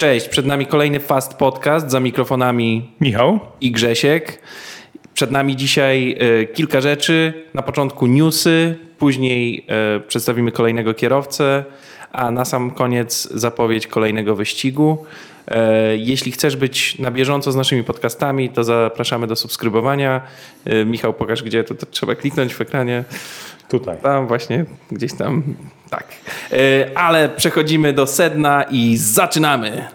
Cześć, przed nami kolejny Fast Podcast za mikrofonami Michał i Grzesiek. Przed nami dzisiaj e, kilka rzeczy. Na początku newsy, później e, przedstawimy kolejnego kierowcę, a na sam koniec zapowiedź kolejnego wyścigu. E, jeśli chcesz być na bieżąco z naszymi podcastami, to zapraszamy do subskrybowania. Michał, pokaż gdzie, to, to trzeba kliknąć w ekranie. Tutaj. Tam właśnie, gdzieś tam, tak. E, Ale przechodzimy do sedna i zaczynamy.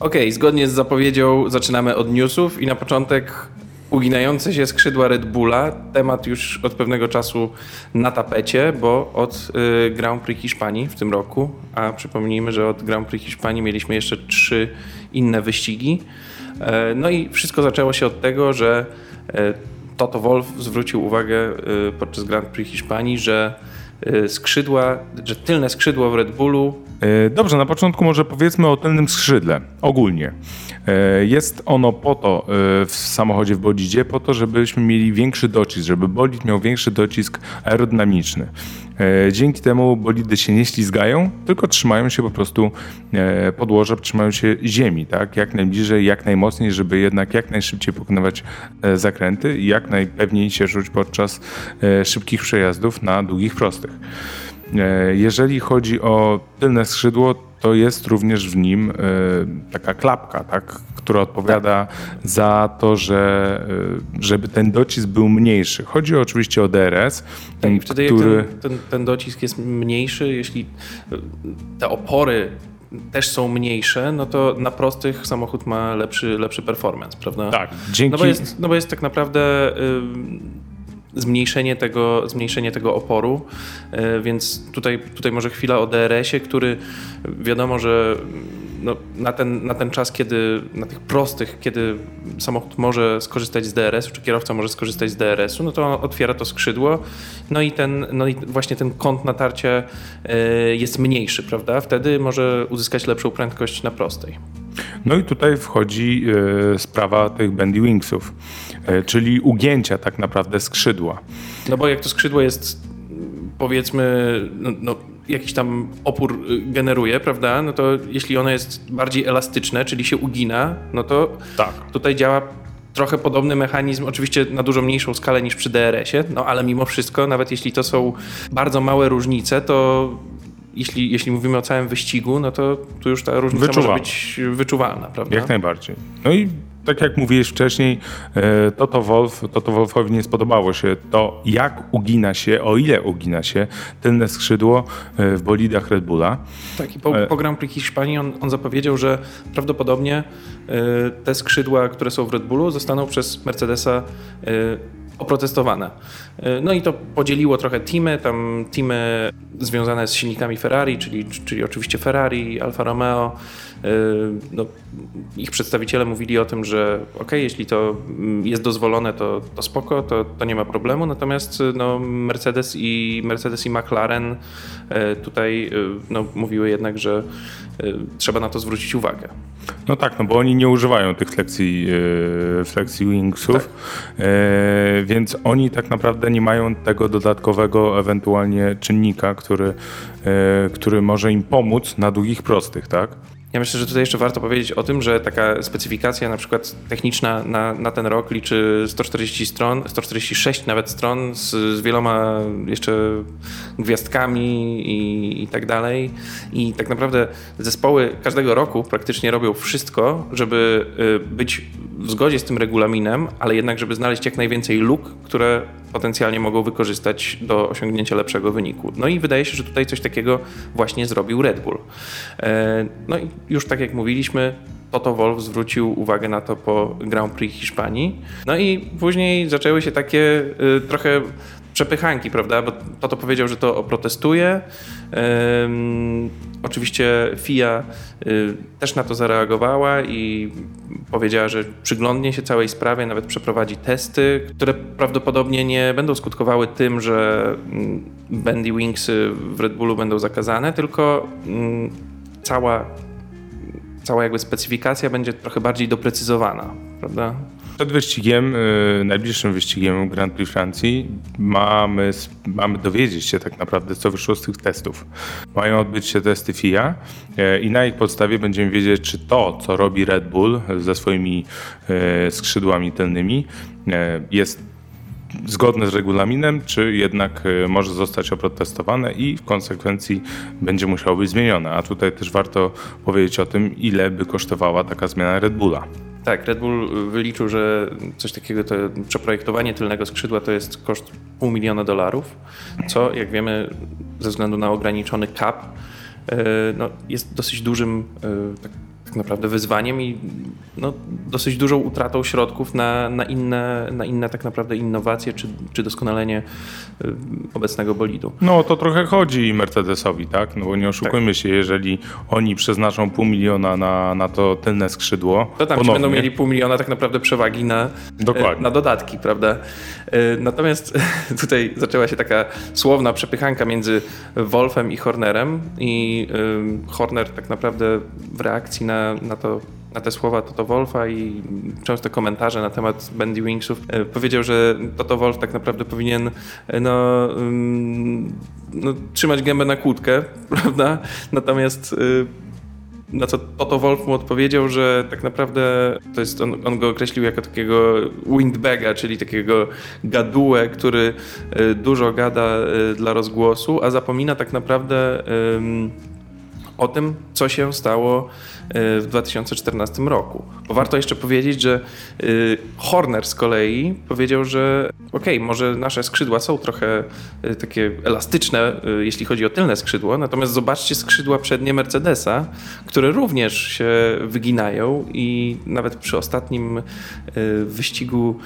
Okej, zgodnie z zapowiedzią zaczynamy od newsów i na początek uginające się skrzydła Red Bulla. Temat już od pewnego czasu na tapecie, bo od y, Grand Prix Hiszpanii w tym roku, a przypomnijmy, że od Grand Prix Hiszpanii mieliśmy jeszcze trzy inne wyścigi. E, No i wszystko zaczęło się od tego, że e, Toto Wolff zwrócił uwagę e, podczas Grand Prix Hiszpanii, że skrzydła, że tylne skrzydło w Red Bullu E, Dobrze, na początku może powiedzmy o tylnym skrzydle ogólnie. E, Jest ono po to e, w samochodzie w bolidzie, po to, żebyśmy mieli większy docisk, żeby bolid miał większy docisk aerodynamiczny. Dzięki temu bolidy się nie ślizgają, tylko trzymają się po prostu podłoża, trzymają się ziemi, tak? Jak najbliżej, jak najmocniej, żeby jednak jak najszybciej pokonywać zakręty i jak najpewniej się czuć podczas szybkich przejazdów na długich prostych. E, Jeżeli chodzi o tylne skrzydło, to jest również w nim e, taka klapka, tak, która odpowiada za to, że e, żeby ten docisk był mniejszy. Chodzi oczywiście o DRS, ten, I wtedy który... ten, ten, ten docisk jest mniejszy, jeśli te opory też są mniejsze, no to na prostych samochód ma lepszy, lepszy performance, prawda? Tak, dzięki... No bo jest, no bo jest tak naprawdę y, zmniejszenie tego, zmniejszenie tego oporu, y, więc tutaj, tutaj może chwila o DRS-ie, który wiadomo, że no, na, ten, na ten czas, kiedy na tych prostych, kiedy samochód może skorzystać z DRS-u, czy kierowca może skorzystać z DRS-u, no to otwiera to skrzydło, no i, ten, no i właśnie ten kąt natarcia y, jest mniejszy, prawda? Wtedy może uzyskać lepszą prędkość na prostej. No i tutaj wchodzi e, sprawa tych bendy wingsów, e, czyli ugięcia tak naprawdę skrzydła. No bo jak to skrzydło jest, powiedzmy, no, no, jakiś tam opór y, generuje, prawda? No to jeśli ono jest bardziej elastyczne, czyli się ugina, no to Tak. tutaj działa trochę podobny mechanizm, oczywiście na dużo mniejszą skalę niż przy DRS-ie, no ale mimo wszystko, nawet jeśli to są bardzo małe różnice, to jeśli, jeśli mówimy o całym wyścigu, no to tu już ta różnica może Wyczuwalna. być wyczuwalna, prawda? Jak najbardziej. No i tak jak mówiłeś wcześniej, e, Toto Wolf, Toto Wolfowi nie spodobało się to, jak ugina się, o ile ugina się tylne skrzydło e, w bolidach Red Bulla. Tak, i po, E- po Grand Prix Hiszpanii on, on zapowiedział, że prawdopodobnie te skrzydła, które są w Red Bullu, zostaną przez Mercedesa oprotestowane. No i to podzieliło trochę teamy, tam teamy związane z silnikami Ferrari, czyli, czyli oczywiście Ferrari, Alfa Romeo. Y, no, ich przedstawiciele mówili o tym, że ok, jeśli to mm, jest dozwolone, to, to spoko, to, to nie ma problemu. Natomiast y, no, Mercedes i Mercedes i McLaren y, tutaj no, mówiły jednak, że trzeba na to zwrócić uwagę. No tak, no bo oni nie używają tych flexi, e, flexi wingsów, e, więc oni tak naprawdę nie mają tego dodatkowego ewentualnie czynnika, który, który może im pomóc na długich prostych, tak? Ja myślę, że tutaj jeszcze warto powiedzieć o tym, że taka specyfikacja na przykład techniczna na, na ten rok liczy 140 stron, 146 nawet stron z, z wieloma jeszcze gwiazdkami i, i tak dalej. I tak naprawdę zespoły każdego roku praktycznie robią wszystko, żeby y, być w zgodzie z tym regulaminem, ale jednak, żeby znaleźć jak najwięcej luk, które potencjalnie mogą wykorzystać do osiągnięcia lepszego wyniku. No i wydaje się, że tutaj coś takiego właśnie zrobił Red Bull. E, No i już tak jak mówiliśmy, Toto Wolff zwrócił uwagę na to po Grand Prix Hiszpanii. No i później zaczęły się takie y, trochę przepychanki, prawda? Bo Toto powiedział, że to oprotestuje. Ym, oczywiście FIA y, też na to zareagowała i powiedziała, że przyglądnie się całej sprawie, nawet przeprowadzi testy, które prawdopodobnie nie będą skutkowały tym, że mm, bendy wingsy w Red Bullu będą zakazane, tylko mm, cała, cała jakby specyfikacja będzie trochę bardziej doprecyzowana, prawda? Przed wyścigiem, y, najbliższym wyścigiem Grand Prix Francji mamy, mamy dowiedzieć się tak naprawdę, co wyszło z tych testów. Mają odbyć się testy FIA y, i na ich podstawie będziemy wiedzieć, czy to, co robi Red Bull ze swoimi y, skrzydłami tylnymi jest zgodne z regulaminem, czy jednak może zostać oprotestowane i w konsekwencji będzie musiało być zmienione. A tutaj też warto powiedzieć o tym, ile by kosztowała taka zmiana Red Bulla. Tak, Red Bull wyliczył, że coś takiego, to przeprojektowanie tylnego skrzydła to jest koszt pół miliona dolarów, co jak wiemy ze względu na ograniczony cap e, no, jest dosyć dużym e, tak tak naprawdę wyzwaniem i no, dosyć dużą utratą środków na, na, inne, na inne tak naprawdę innowacje czy, czy doskonalenie y, obecnego bolidu. No to trochę chodzi Mercedesowi, tak? No bo nie oszukujmy tak. się, jeżeli oni przeznaczą pół miliona na, na to tylne skrzydło. To tam ponownie, będą mieli pół miliona tak naprawdę przewagi na, Dokładnie. na dodatki, prawda? Y, natomiast tutaj zaczęła się taka słowna przepychanka między Wolfem i Hornerem i y, Horner tak naprawdę w reakcji na na, to na te słowa Toto Wolfa i często komentarze na temat Bandy Wingsów e, powiedział, że Toto Wolf tak naprawdę powinien e, no, mm, no, trzymać gębę na kłódkę, prawda? Natomiast e, na co Toto Wolf mu odpowiedział, że tak naprawdę to jest, on, on go określił jako takiego windbaga, czyli takiego gadułę, który dużo gada dla rozgłosu, a zapomina tak naprawdę o tym, co się stało w 2014 roku. Bo warto jeszcze powiedzieć, że y, Horner z kolei powiedział, że okej, okay, może nasze skrzydła są trochę y, takie elastyczne, y, jeśli chodzi o tylne skrzydło, natomiast zobaczcie skrzydła przednie Mercedesa, które również się wyginają i nawet przy ostatnim wyścigu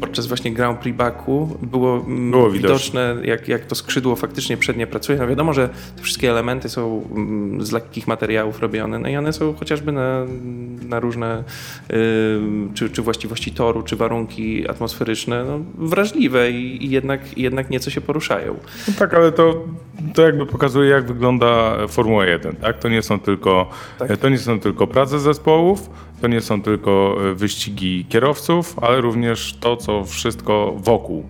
podczas właśnie Grand Prix Baku było, mm, było widoczne, jak, jak to skrzydło faktycznie przednie pracuje. No wiadomo, że te wszystkie elementy są mm, z lekkich materiałów robione, no i one są chociażby na, na różne yy, czy, czy właściwości toru, czy warunki atmosferyczne no, wrażliwe i, i jednak, jednak nieco się poruszają. No tak, ale to, to jakby pokazuje, jak wygląda Formuła 1. Tak? To, nie są tylko, tak. to nie są tylko prace zespołów, to nie są tylko e, wyścigi kierowców, ale również to, co wszystko wokół.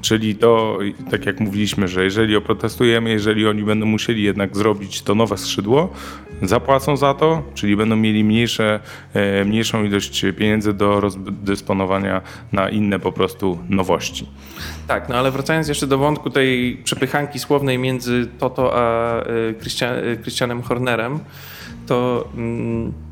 Czyli to, tak jak mówiliśmy, że jeżeli oprotestujemy, jeżeli oni będą musieli jednak zrobić to nowe skrzydło, zapłacą za to, czyli będą mieli mniejsze, e, mniejszą ilość pieniędzy do rozdysponowania na inne po prostu nowości. Tak, no ale wracając jeszcze do wątku tej przepychanki słownej między Toto a e, Christianem Hornerem, to... Mm,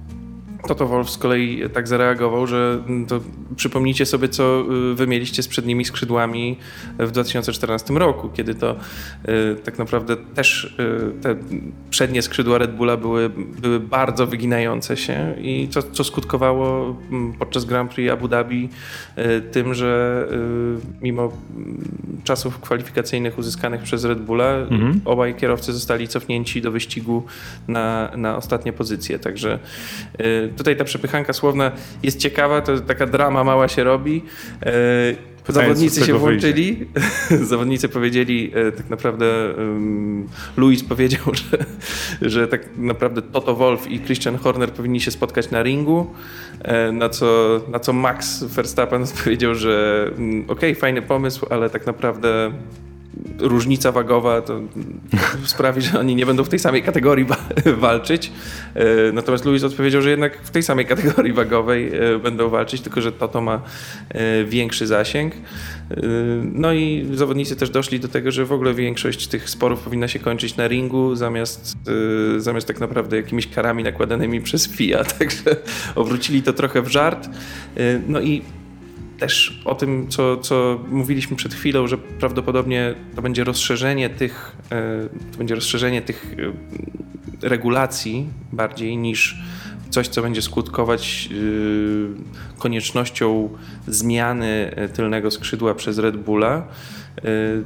Toto Wolf z kolei tak zareagował, że mm, to przypomnijcie sobie, co y, wy mieliście z przednimi skrzydłami w 2014 roku, kiedy to y, tak naprawdę też y, te przednie skrzydła Red Bulla były, były bardzo wyginające się i co, co skutkowało mm, podczas Grand Prix Abu Dhabi tym, że mimo mm, czasów kwalifikacyjnych uzyskanych przez Red Bulla, mhm. obaj kierowcy zostali cofnięci do wyścigu na, na ostatnie pozycje. Także tutaj ta przepychanka słowna jest ciekawa, to taka drama mała się robi. E, zawodnicy się włączyli, zawodnicy powiedzieli, e, tak naprawdę um, Luis powiedział, że, że tak naprawdę Toto Wolf i Christian Horner powinni się spotkać na ringu, e, na co, na co Max Verstappen powiedział, że um, okej, okay, fajny pomysł, ale tak naprawdę różnica wagowa to sprawi, że oni nie będą w tej samej kategorii walczyć. E, natomiast Louis odpowiedział, że jednak w tej samej kategorii wagowej e, będą walczyć, tylko że Toto ma e, większy zasięg. No i zawodnicy też doszli do tego, że w ogóle większość tych sporów powinna się kończyć na ringu, zamiast, zamiast tak naprawdę jakimiś karami nakładanymi przez FIA. Także obrócili to trochę w żart. No i też o tym, co, co mówiliśmy przed chwilą, że prawdopodobnie to będzie rozszerzenie tych, e, to będzie rozszerzenie tych e, regulacji bardziej niż coś, co będzie skutkować e, koniecznością zmiany tylnego skrzydła przez Red Bulla.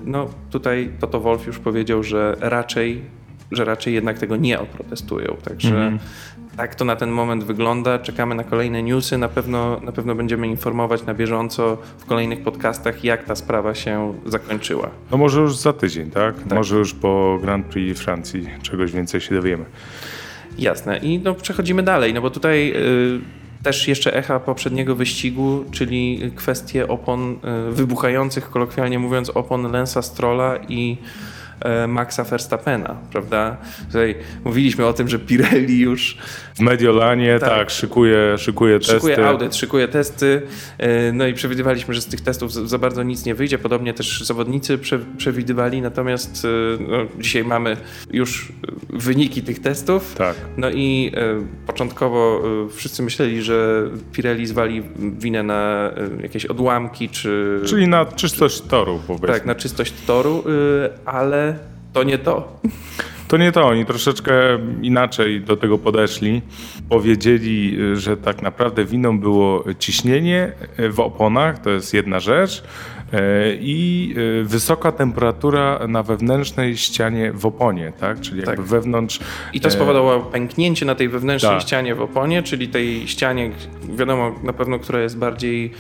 No tutaj Toto Wolf już powiedział, że raczej, że raczej jednak tego nie oprotestują. Także mm -hmm tak to na ten moment wygląda. Czekamy na kolejne newsy. Na pewno, na pewno będziemy informować na bieżąco w kolejnych podcastach, jak ta sprawa się zakończyła. No może już za tydzień, tak? tak. Może już po Grand Prix Francji czegoś więcej się dowiemy. Jasne. I no, przechodzimy dalej, no bo tutaj. Yy też jeszcze echa poprzedniego wyścigu, czyli kwestie opon y, wybuchających, kolokwialnie mówiąc, opon Lensa Strolla i Maxa Verstappena, prawda? Tutaj mówiliśmy o tym, że Pirelli już W Mediolanie, tak, Tak. szykuje, szykuje testy. szykuje audyt, szykuje testy, e, no i przewidywaliśmy, że z tych testów za bardzo nic nie wyjdzie, podobnie też zawodnicy prze, przewidywali, natomiast e, no, dzisiaj mamy już wyniki tych testów. Tak. No i e, początkowo e, wszyscy myśleli, że Pirelli zwali winę na e, jakieś odłamki, czy Czyli na czystość toru powiedzmy. tak, na czystość toru, e, ale to nie to. To nie to, oni troszeczkę inaczej do tego podeszli. Powiedzieli, że tak naprawdę winą było ciśnienie w oponach, to jest jedna rzecz, i e, wysoka temperatura na wewnętrznej ścianie w oponie, tak? Czyli jakby Tak. wewnątrz. I to e, spowodowało pęknięcie na tej wewnętrznej Tak. ścianie w oponie, czyli tej ścianie, wiadomo na pewno, która jest bardziej,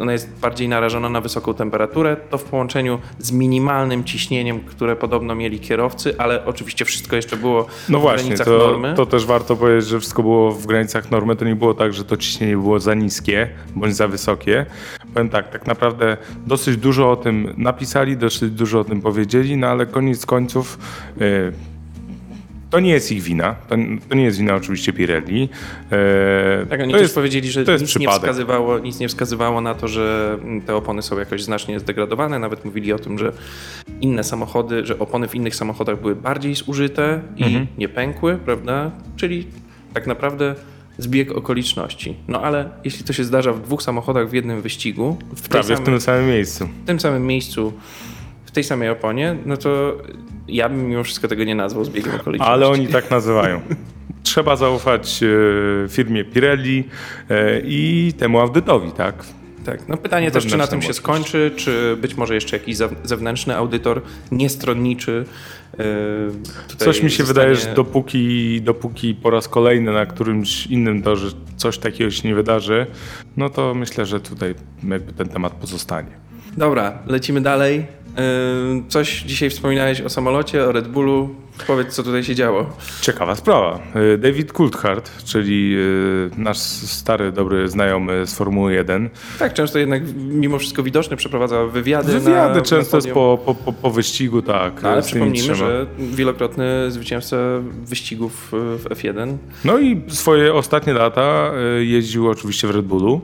ona jest bardziej narażona na wysoką temperaturę. To w połączeniu z minimalnym ciśnieniem, które podobno mieli kierowcy, ale oczywiście wszystko jeszcze było No w właśnie, granicach to, normy. to też warto powiedzieć, że wszystko było w granicach normy. To nie było tak, że to ciśnienie było za niskie bądź za wysokie. Powiem tak, tak naprawdę dosyć dużo o tym napisali, dosyć dużo o tym powiedzieli, no ale koniec końców e, to nie jest ich wina. To, to nie jest wina oczywiście Pirelli. E, Tak, oni to też jest, powiedzieli, że nic nie, wskazywało, nic nie wskazywało na to, że mm, te opony są jakoś znacznie zdegradowane. Nawet mówili o tym, że inne samochody, że opony w innych samochodach były bardziej zużyte i Mhm. nie pękły, prawda? Czyli tak naprawdę zbieg okoliczności. No ale jeśli to się zdarza w dwóch samochodach w jednym wyścigu, w, prawie w samym, tym samym miejscu. w tym samym miejscu, w tej samej oponie, no to ja bym mimo wszystko tego nie nazwał zbiegiem okoliczności. Ale oni tak nazywają. Trzeba zaufać e, firmie Pirelli e, i temu audytowi, tak? Tak, no pytanie też, czy na tym się skończy, czy być może jeszcze jakiś zew- zewnętrzny audytor, niestronniczy. Yy, Coś mi się zostanie- wydaje, że dopóki, dopóki po raz kolejny na którymś innym torze coś takiego się nie wydarzy, no to myślę, że tutaj jakby ten temat pozostanie. Dobra, lecimy dalej. Coś dzisiaj wspominałeś o samolocie, o Red Bullu. Powiedz, co tutaj się działo. Ciekawa sprawa. Y, David Coulthard, czyli y, nasz stary, dobry znajomy z Formuły 1. Tak, często jednak mimo wszystko widoczny, przeprowadza wywiady. Wywiady na, często na po, po, po, wyścigu, tak. No, ale przypomnijmy, że wielokrotny zwycięzca wyścigów y, w F1. No i swoje ostatnie lata jeździł oczywiście w Red Bullu.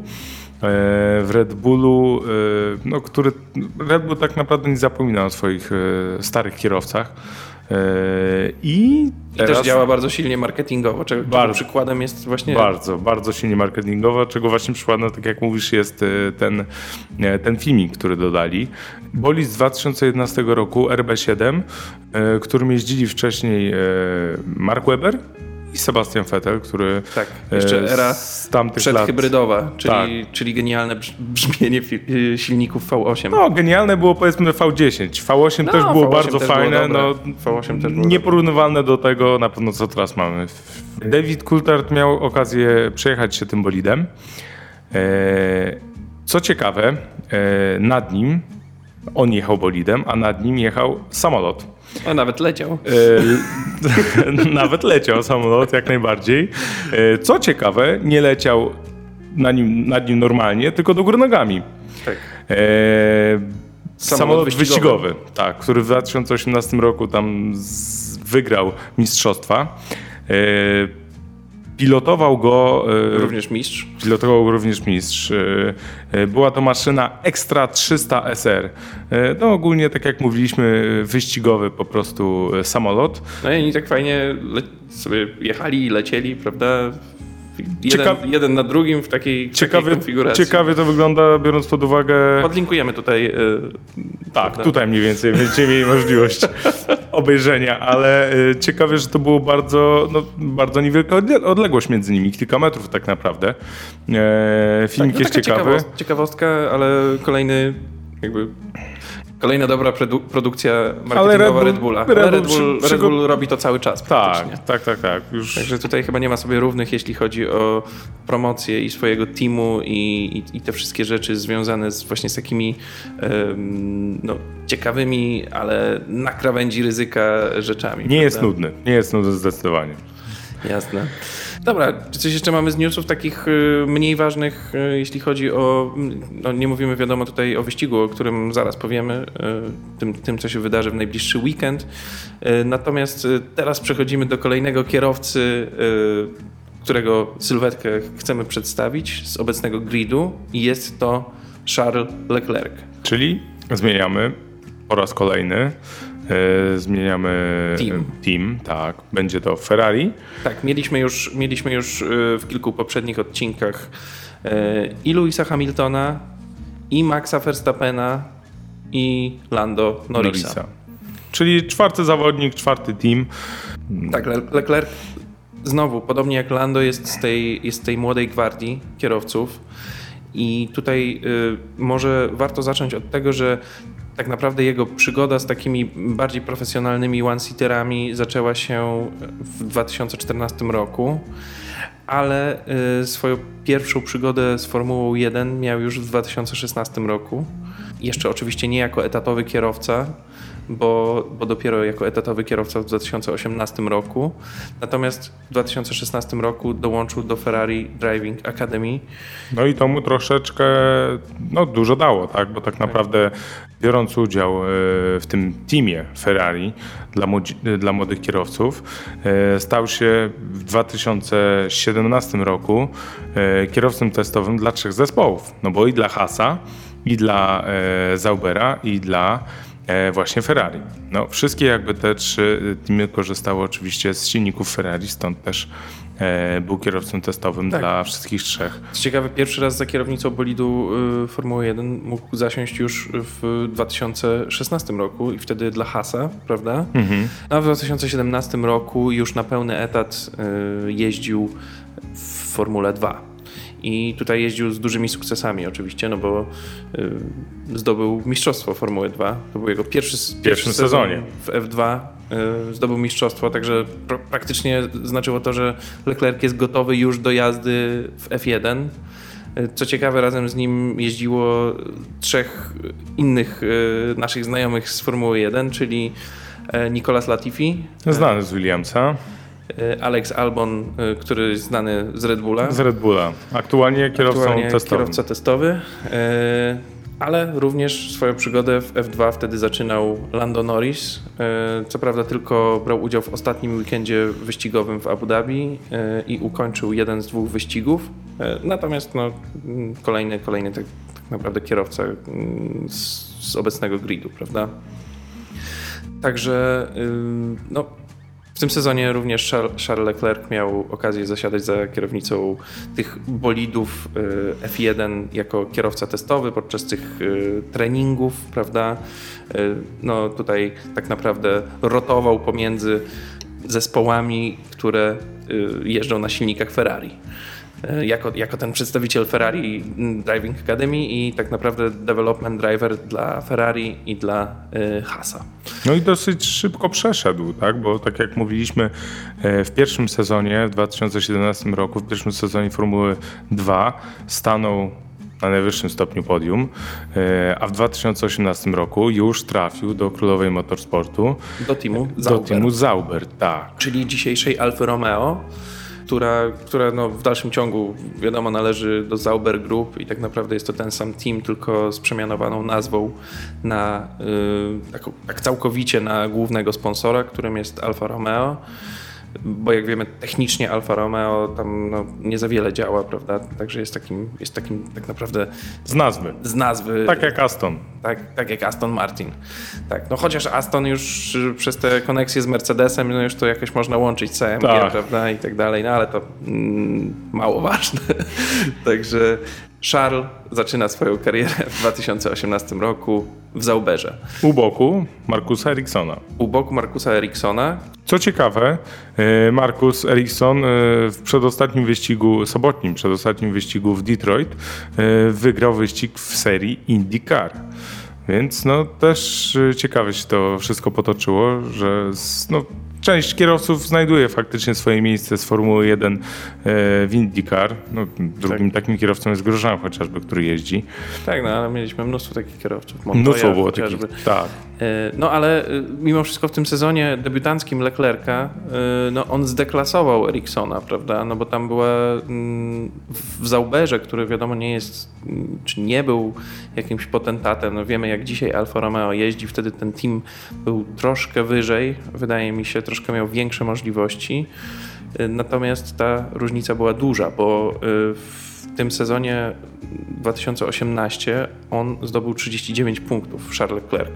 E, W Red Bullu, y, no, który Red Bull tak naprawdę nie zapomina o swoich y, starych kierowcach. E, I, I teraz też działa bardzo silnie marketingowo, czego, Bardzo. przykładem jest właśnie Bardzo, bardzo silnie marketingowo, czego właśnie przykładem, tak jak mówisz, jest ten, e, ten filmik, który dodali. Boli z 2011 roku RB7, e, którym jeździli wcześniej e, Mark Webber i Sebastian Vettel, który Tak, jeszcze e, era z tamtych lat... przedhybrydowa, czyli, Tak. czyli genialne brz- brzmienie y, silników V8. No, genialne było powiedzmy V10. V8 No, też było V8 bardzo też było fajne, dobre. no V8 też było nieporównywalne do tego na pewno co teraz mamy. David Coulthard miał okazję przejechać się tym bolidem. E, Co ciekawe, e, nad nim on jechał bolidem, a nad nim jechał samolot. No, nawet leciał. E, Nawet leciał samolot, jak najbardziej. E, Co ciekawe, nie leciał na nim, nad nim normalnie, tylko do góry nogami. Tak. E, Samolot samolot, wyścigowy. wyścigowy. tak, który w 2018 roku tam z, wygrał mistrzostwa. Pilotował go. E, Również mistrz. Pilotował również mistrz. E, e, Była to maszyna Extra 300 SR. No ogólnie, tak jak mówiliśmy, wyścigowy po prostu samolot. No i oni tak fajnie sobie jechali i lecieli, prawda? Jeden, Ciekaw- jeden na drugim w takiej, takiej Ciekawie, konfiguracji. ciekawie to wygląda, biorąc pod uwagę. Podlinkujemy tutaj. y, Tak, tutaj mniej więcej będziecie mieli możliwość obejrzenia, ale y, ciekawe, że to było bardzo, no, bardzo niewielka odle- odległość między nimi, kilka metrów tak naprawdę. E, filmik No jest ciekawy. ciekawost- ciekawostka, ale kolejny jakby kolejna dobra produ- produkcja marketingowa Red Bull- Red Bulla. Red Ale Bull Red Bull, przy- Red Bull robi to cały czas praktycznie. Tak, tak, tak, tak. Już Także tutaj chyba nie ma sobie równych, jeśli chodzi o promocję i swojego teamu i, i, i te wszystkie rzeczy związane z właśnie z takimi em, no, ciekawymi, ale na krawędzi ryzyka rzeczami. nie jest prawda? nudny. Nie jest nudny zdecydowanie. Jasne. Dobra, czy coś jeszcze mamy z newsów takich y, mniej ważnych, y, jeśli chodzi o, no nie mówimy wiadomo tutaj o wyścigu, o którym zaraz powiemy, y, tym, tym co się wydarzy w najbliższy weekend. Natomiast teraz przechodzimy do kolejnego kierowcy, którego sylwetkę chcemy przedstawić z obecnego gridu i jest to Charles Leclerc. Czyli zmieniamy po raz kolejny zmieniamy team. team. tak. Będzie to Ferrari. Tak, mieliśmy już, mieliśmy już e, w kilku poprzednich odcinkach e, i Louisa Hamiltona, i Maxa Verstappena, i Lando Norrisa. Norrisa. Czyli czwarty zawodnik, czwarty team. Tak, Leclerc znowu, podobnie jak Lando, jest z tej, jest z tej młodej gwardii kierowców. I tutaj y, może warto zacząć od tego, że tak naprawdę jego przygoda z takimi bardziej profesjonalnymi one-seaterami zaczęła się w 2014 roku, ale y, swoją pierwszą przygodę z Formułą 1 miał już w 2016 roku. Jeszcze oczywiście nie jako etatowy kierowca, bo, bo dopiero jako etatowy kierowca w 2018 roku. Natomiast w 2016 roku dołączył do Ferrari Driving Academy. No i to mu troszeczkę no, dużo dało, tak? bo tak naprawdę biorąc udział e, w tym teamie Ferrari dla, dla młodych kierowców, e, stał się w 2017 roku e, kierowcą testowym dla trzech zespołów. No bo i dla Hasa, i dla Zaubera, i dla E, właśnie Ferrari. No, wszystkie jakby te trzy teamy korzystały oczywiście z silników Ferrari, stąd też e, był kierowcą testowym tak. dla wszystkich trzech. Co ciekawe, pierwszy raz za kierownicą bolidu y, Formuły 1 mógł zasiąść już w 2016 roku i wtedy dla Hasa, prawda? Mhm. A w 2017 roku już na pełny etat y, jeździł w Formule 2. I tutaj jeździł z dużymi sukcesami oczywiście, no bo y, zdobył mistrzostwo Formuły 2. To był jego pierwszy, pierwszy, pierwszy sezonie w F2. Y, zdobył mistrzostwo, także pr praktycznie znaczyło to, że Leclerc jest gotowy już do jazdy w F1. Y, co ciekawe, razem z nim jeździło trzech innych y, naszych znajomych z Formuły 1, czyli e, Nicolas Latifi. Znany z Williamsa. E, Alex Albon, e, który jest znany z Red Bulla. Z Red Bulla. Aktualnie kierowcą Aktualnie testowym. kierowca testowy. E, ale również swoją przygodę w F2 wtedy zaczynał Lando Norris. Co prawda tylko brał udział w ostatnim weekendzie wyścigowym w Abu Dhabi i ukończył jeden z dwóch wyścigów. Natomiast no, kolejny, kolejny tak, tak naprawdę kierowca z, z obecnego gridu, prawda? Także no, w tym sezonie również Charles Leclerc miał okazję zasiadać za kierownicą tych bolidów y, F1 jako kierowca testowy podczas tych y, treningów, prawda? Y, no tutaj tak naprawdę rotował pomiędzy zespołami, które jeżdżą na silnikach Ferrari. E, jako, jako ten przedstawiciel Ferrari Driving Academy i tak naprawdę development driver dla Ferrari i dla y, Hasa. No i dosyć szybko przeszedł, tak? bo tak jak mówiliśmy e, w pierwszym sezonie, w 2017 roku, w pierwszym sezonie Formuły 2 stanął na najwyższym stopniu podium, a w 2018 roku już trafił do Królowej Motorsportu. Do teamu Zauber. Do teamu Zauber, tak. Czyli dzisiejszej Alfa Romeo która, która no w dalszym ciągu wiadomo należy do Zauber Group i tak naprawdę jest to ten sam team, tylko z przemianowaną nazwą na y, tak, tak całkowicie na głównego sponsora, którym jest Alfa Romeo bo jak wiemy, technicznie Alfa Romeo tam no, nie za wiele działa, prawda? Także jest takim, jest takim tak naprawdę. Z nazwy. Z nazwy. Tak jak Aston. Tak, tak jak Aston Martin. Tak, no chociaż Aston już przez te koneksje z Mercedesem, no już to jakoś można łączyć CMG, tak. prawda? I tak dalej, no ale to mm, mało ważne. Także Charles zaczyna swoją karierę w 2018 roku w Zauberze. U boku Markusa Ericssona. U boku Markusa Ericssona. Co ciekawe, e, Markus Ericsson e, w przedostatnim wyścigu, sobotnim przedostatnim wyścigu w Detroit e, wygrał wyścig w serii IndyCar. Więc no też ciekawe się to wszystko potoczyło, że no, część kierowców znajduje faktycznie swoje miejsce z Formuły 1 e, w IndyCar. No, drugim tak. takim kierowcą jest Grosjean chociażby, który jeździ. Tak, no ale mieliśmy mnóstwo takich kierowców. Montoya mnóstwo było takich, tak. E, no ale e, mimo wszystko w tym sezonie debiutanckim Leclerca, no on zdeklasował Ericssona, prawda? No bo tam była mm, w Zauberze, który wiadomo nie jest, czy nie był jakimś potentatem. No wiemy jak dzisiaj Alfa Romeo jeździ, wtedy ten team był troszkę wyżej, wydaje mi się, troszkę miał większe możliwości. Y, natomiast ta różnica była duża, bo y, w tym sezonie 2018 on zdobył 39 punktów, Charles Leclerc.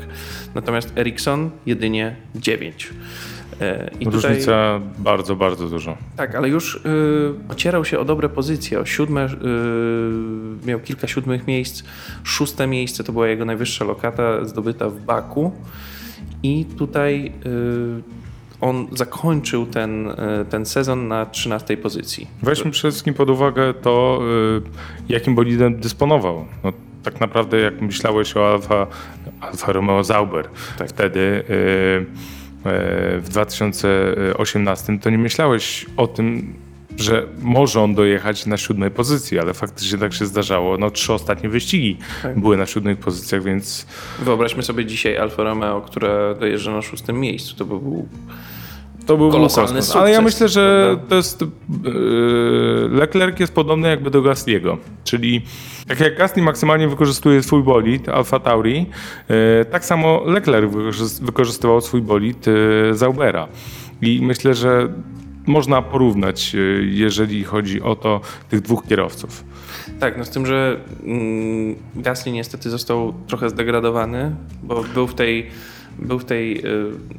Natomiast Ericsson jedynie 9. Y, I Różnica tutaj, bardzo, bardzo dużo. Tak, ale już y, ocierał się o dobre pozycje. O siódme, y, miał kilka siódmych miejsc. Szóste miejsce to była jego najwyższa lokata zdobyta w Baku. I tutaj y, on zakończył ten, e, ten sezon na 13 pozycji. Weźmy przede wszystkim pod uwagę to, e, jakim bolidem dysponował. No, tak naprawdę jak myślałeś o Alfa, Alfa Romeo Zauber tak. wtedy e, w 2018, to nie myślałeś o tym, że może on dojechać na siódmej pozycji, ale faktycznie tak się zdarzało. No trzy ostatnie wyścigi tak. były na siódmych pozycjach, więc... Wyobraźmy sobie dzisiaj Alfa Romeo, które dojeżdża na szóstym miejscu. To by był to był kolosalny sukces. Ale ja myślę, że to jest. Yy, Leclerc jest podobny jakby do Gasliego. Czyli tak jak Gasly maksymalnie wykorzystuje swój bolid Alfa Tauri, yy, tak samo Leclerc wykorzystywał swój bolid yy, Zaubera. I myślę, że można porównać, yy, jeżeli chodzi o to, tych dwóch kierowców. Tak, no z tym, że mm, Gasly niestety został trochę zdegradowany, bo był w tej, był w tej no,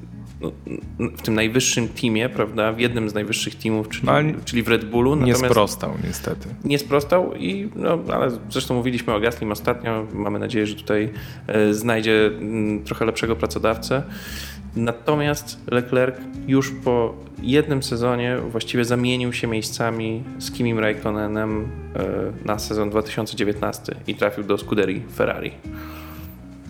w tym najwyższym teamie, prawda, w jednym z najwyższych teamów, czyli, no, czyli w Red Bullu. Nie sprostał niestety. Nie sprostał, i, no, ale zresztą mówiliśmy o Gaslim ostatnio. Mamy nadzieję, że tutaj e, znajdzie mm, trochę lepszego pracodawcę. Natomiast Leclerc już po jednym sezonie właściwie zamienił się miejscami z Kimim Raikkonenem e, na sezon 2019 i trafił do Scuderii Ferrari.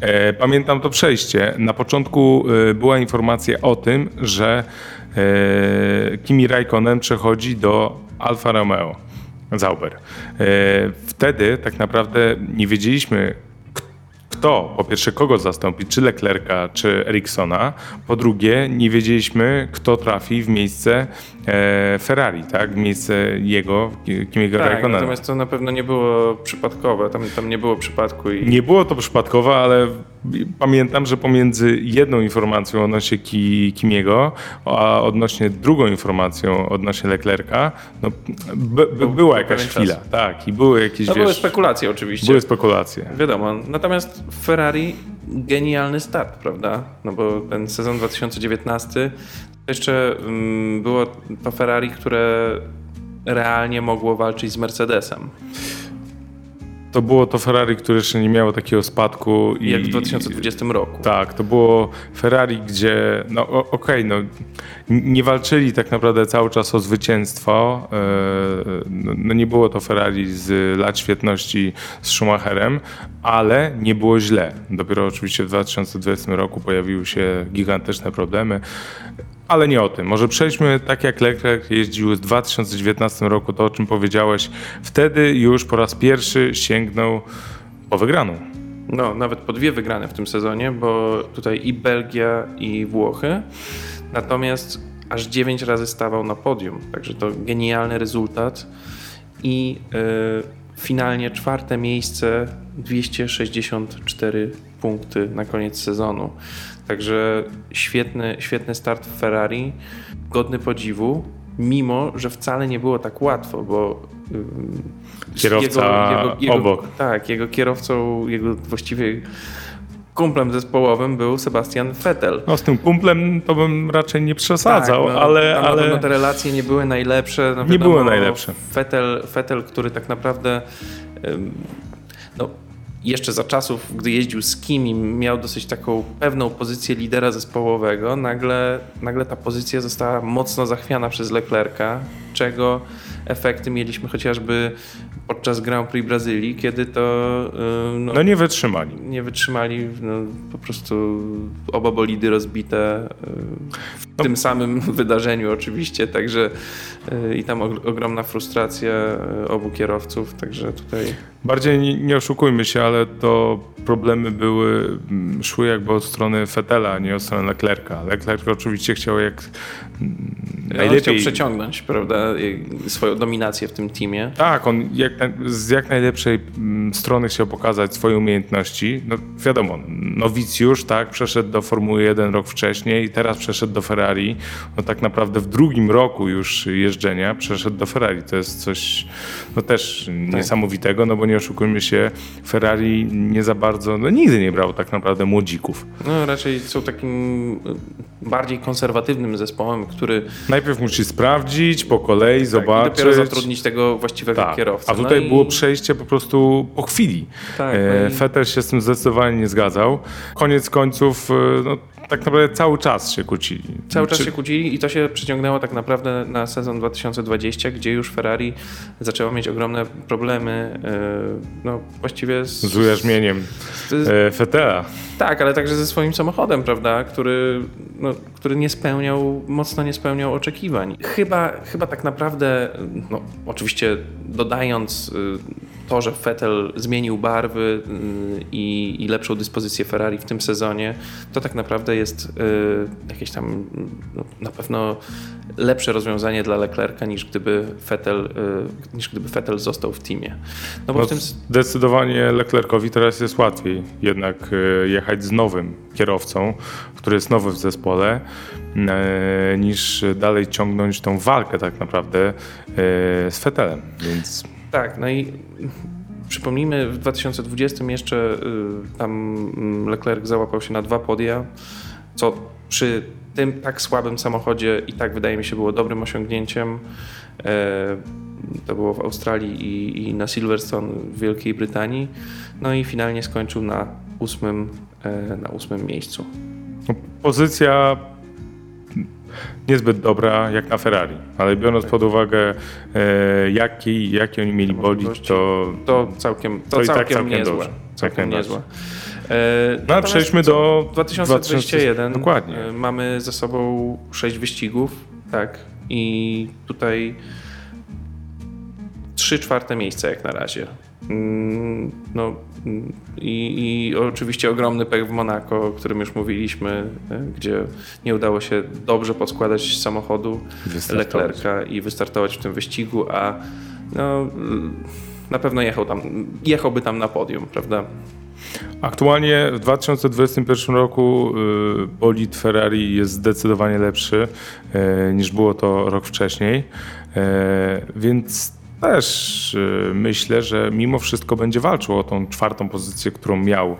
E, pamiętam to przejście. Na początku e, była informacja o tym, że e, Kimi Raikkonen przechodzi do Alfa Romeo Zauber. Wtedy tak naprawdę nie wiedzieliśmy, kto, po pierwsze, kogo zastąpić, czy Leclerca, czy Ericssona. Po drugie, nie wiedzieliśmy, kto trafi w miejsce e, Ferrari, tak? W miejsce jego, Kimiego tak, Raikkonena. Natomiast to na pewno nie było przypadkowe, tam, tam nie było przypadku. I... Nie było to przypadkowe, ale pamiętam, że pomiędzy jedną informacją odnośnie Kimiego, a odnośnie drugą informacją odnośnie Leclerca, no, by, by była jakaś chwila. Czas. Tak, i były jakieś, no, wiesz, były spekulacje oczywiście. Były spekulacje. Wiadomo. Natomiast Ferrari genialny start, prawda? No bo ten sezon 2019 jeszcze um, było to Ferrari, które realnie mogło walczyć z Mercedesem to było to Ferrari, które jeszcze nie miało takiego spadku. Jak w 2020 roku. Tak, to było Ferrari, gdzie, no okej, okay, no, nie walczyli tak naprawdę cały czas o zwycięstwo. E, no, no, nie było to Ferrari z lat świetności z Schumacherem, ale nie było źle. Dopiero oczywiście w 2020 roku pojawiły się gigantyczne problemy. Ale nie o tym. Może przejdźmy tak jak Leclerc jeździł w 2019 roku, to o czym powiedziałeś. Wtedy już po raz pierwszy sięgnął po wygraną. No, nawet po dwie wygrane w tym sezonie, bo tutaj i Belgia, i Włochy. Natomiast aż dziewięć razy stawał na podium. Także to genialny rezultat. I yy, finalnie czwarte miejsce, 264 punkty na koniec sezonu. Także świetny, świetny start w Ferrari, godny podziwu, mimo że wcale nie było tak łatwo, bo kierowca jego, jego, obok. tak, jego kierowcą, jego właściwie kumplem zespołowym był Sebastian Vettel. No z tym kumplem to bym raczej nie przesadzał, tak, no, ale... ale... Na pewno te relacje nie były najlepsze. No, nie były najlepsze. Vettel, Vettel, który tak naprawdę no, jeszcze za czasów, gdy jeździł z Kimi, miał dosyć taką pewną pozycję lidera zespołowego, nagle, nagle ta pozycja została mocno zachwiana przez Leclerca, czego efekty mieliśmy chociażby podczas Grand Prix Brazylii, kiedy to y, no, no nie wytrzymali. Nie wytrzymali, no, po prostu oba bolidy rozbite y, w no. tym samym wydarzeniu oczywiście, także i tam ogromna frustracja obu kierowców, także tutaj... Bardziej nie, oszukujmy się, ale to problemy były, mm, szły jakby od strony Fetela, a nie od strony Leclerca. Leclerc oczywiście chciał jak najlepiej... chciał przeciągnąć, prawda, swoją dominację w tym teamie. Tak, on jak, z jak najlepszej mm, strony chciał pokazać swoje umiejętności. No wiadomo, nowicjusz, tak, przeszedł do Formuły 1 rok wcześniej i teraz przeszedł do Ferrari. No tak naprawdę w drugim roku już jeżdżenia przeszedł do Ferrari. To jest coś, no też tak. niesamowitego, no bo nie oszukujmy się, Ferrari nie za bardzo, no nigdy nie brał tak naprawdę młodzików. No raczej są takim y, bardziej konserwatywnym zespołem, który... Najpierw musi sprawdzić, po kolei tak, zobaczyć. I dopiero zatrudnić tego właściwego tak. kierowcę. A tutaj no było i... przejście po prostu po chwili. Tak, e, no i... Fetter się z tym zdecydowanie nie zgadzał. Koniec końców, e, no, tak naprawdę cały czas się kłócili. Cały czas się kłócili i to się przyciągnęło tak naprawdę na sezon 2020, gdzie już Ferrari zaczęło mieć ogromne problemy, e, no właściwie z... Z ujarzmieniem z... Fetela. Tak, ale także ze swoim samochodem, prawda, który, no, który nie spełniał, mocno nie spełniał oczekiwań. Chyba, chyba tak naprawdę, no, oczywiście dodając y, to, że Vettel zmienił barwy y, i, i, lepszą dyspozycję Ferrari w tym sezonie, to tak naprawdę jest y, jakieś tam no, na pewno lepsze rozwiązanie dla Leclerca niż gdyby Vettel, y, niż gdyby Vettel został w teamie. No bo no, w tym... Zdecydowanie Leclercowi teraz jest łatwiej jednak jechać z nowym kierowcą, który jest nowy w zespole, niż dalej ciągnąć tą walkę tak naprawdę z Vettelem, więc tak, no i przypomnijmy, w 2020 jeszcze y, tam Leclerc załapał się na dwa podia, co przy tym tak słabym samochodzie i tak wydaje mi się było dobrym osiągnięciem. E, to było w Australii i, i na Silverstone w Wielkiej Brytanii. No i finalnie skończył na ósmym, e, na ósmym miejscu. Pozycja niezbyt dobra jak na Ferrari, ale biorąc pod uwagę e, jaki, jaki oni mieli bolid, to, to całkiem, to, to całkiem, i tak całkiem niezłe. Dobrze. Całkiem niezłe. E, no, przejdźmy do 2021. Dokładnie. E, mamy za sobą sześć wyścigów, tak, i tutaj trzy czwarte miejsca jak na razie. Mm, no, mm, i, I, oczywiście ogromny pech w Monako, o którym już mówiliśmy, e, gdzie nie udało się dobrze podskładać samochodu Leclerca i wystartować w tym wyścigu, a no, na pewno jechał tam, jechałby tam na podium, prawda? Aktualnie w 2021 roku y, bolid Ferrari jest zdecydowanie lepszy y, niż było to rok wcześniej, y, więc też y, myślę, że mimo wszystko będzie walczył o tą czwartą pozycję, którą miał y,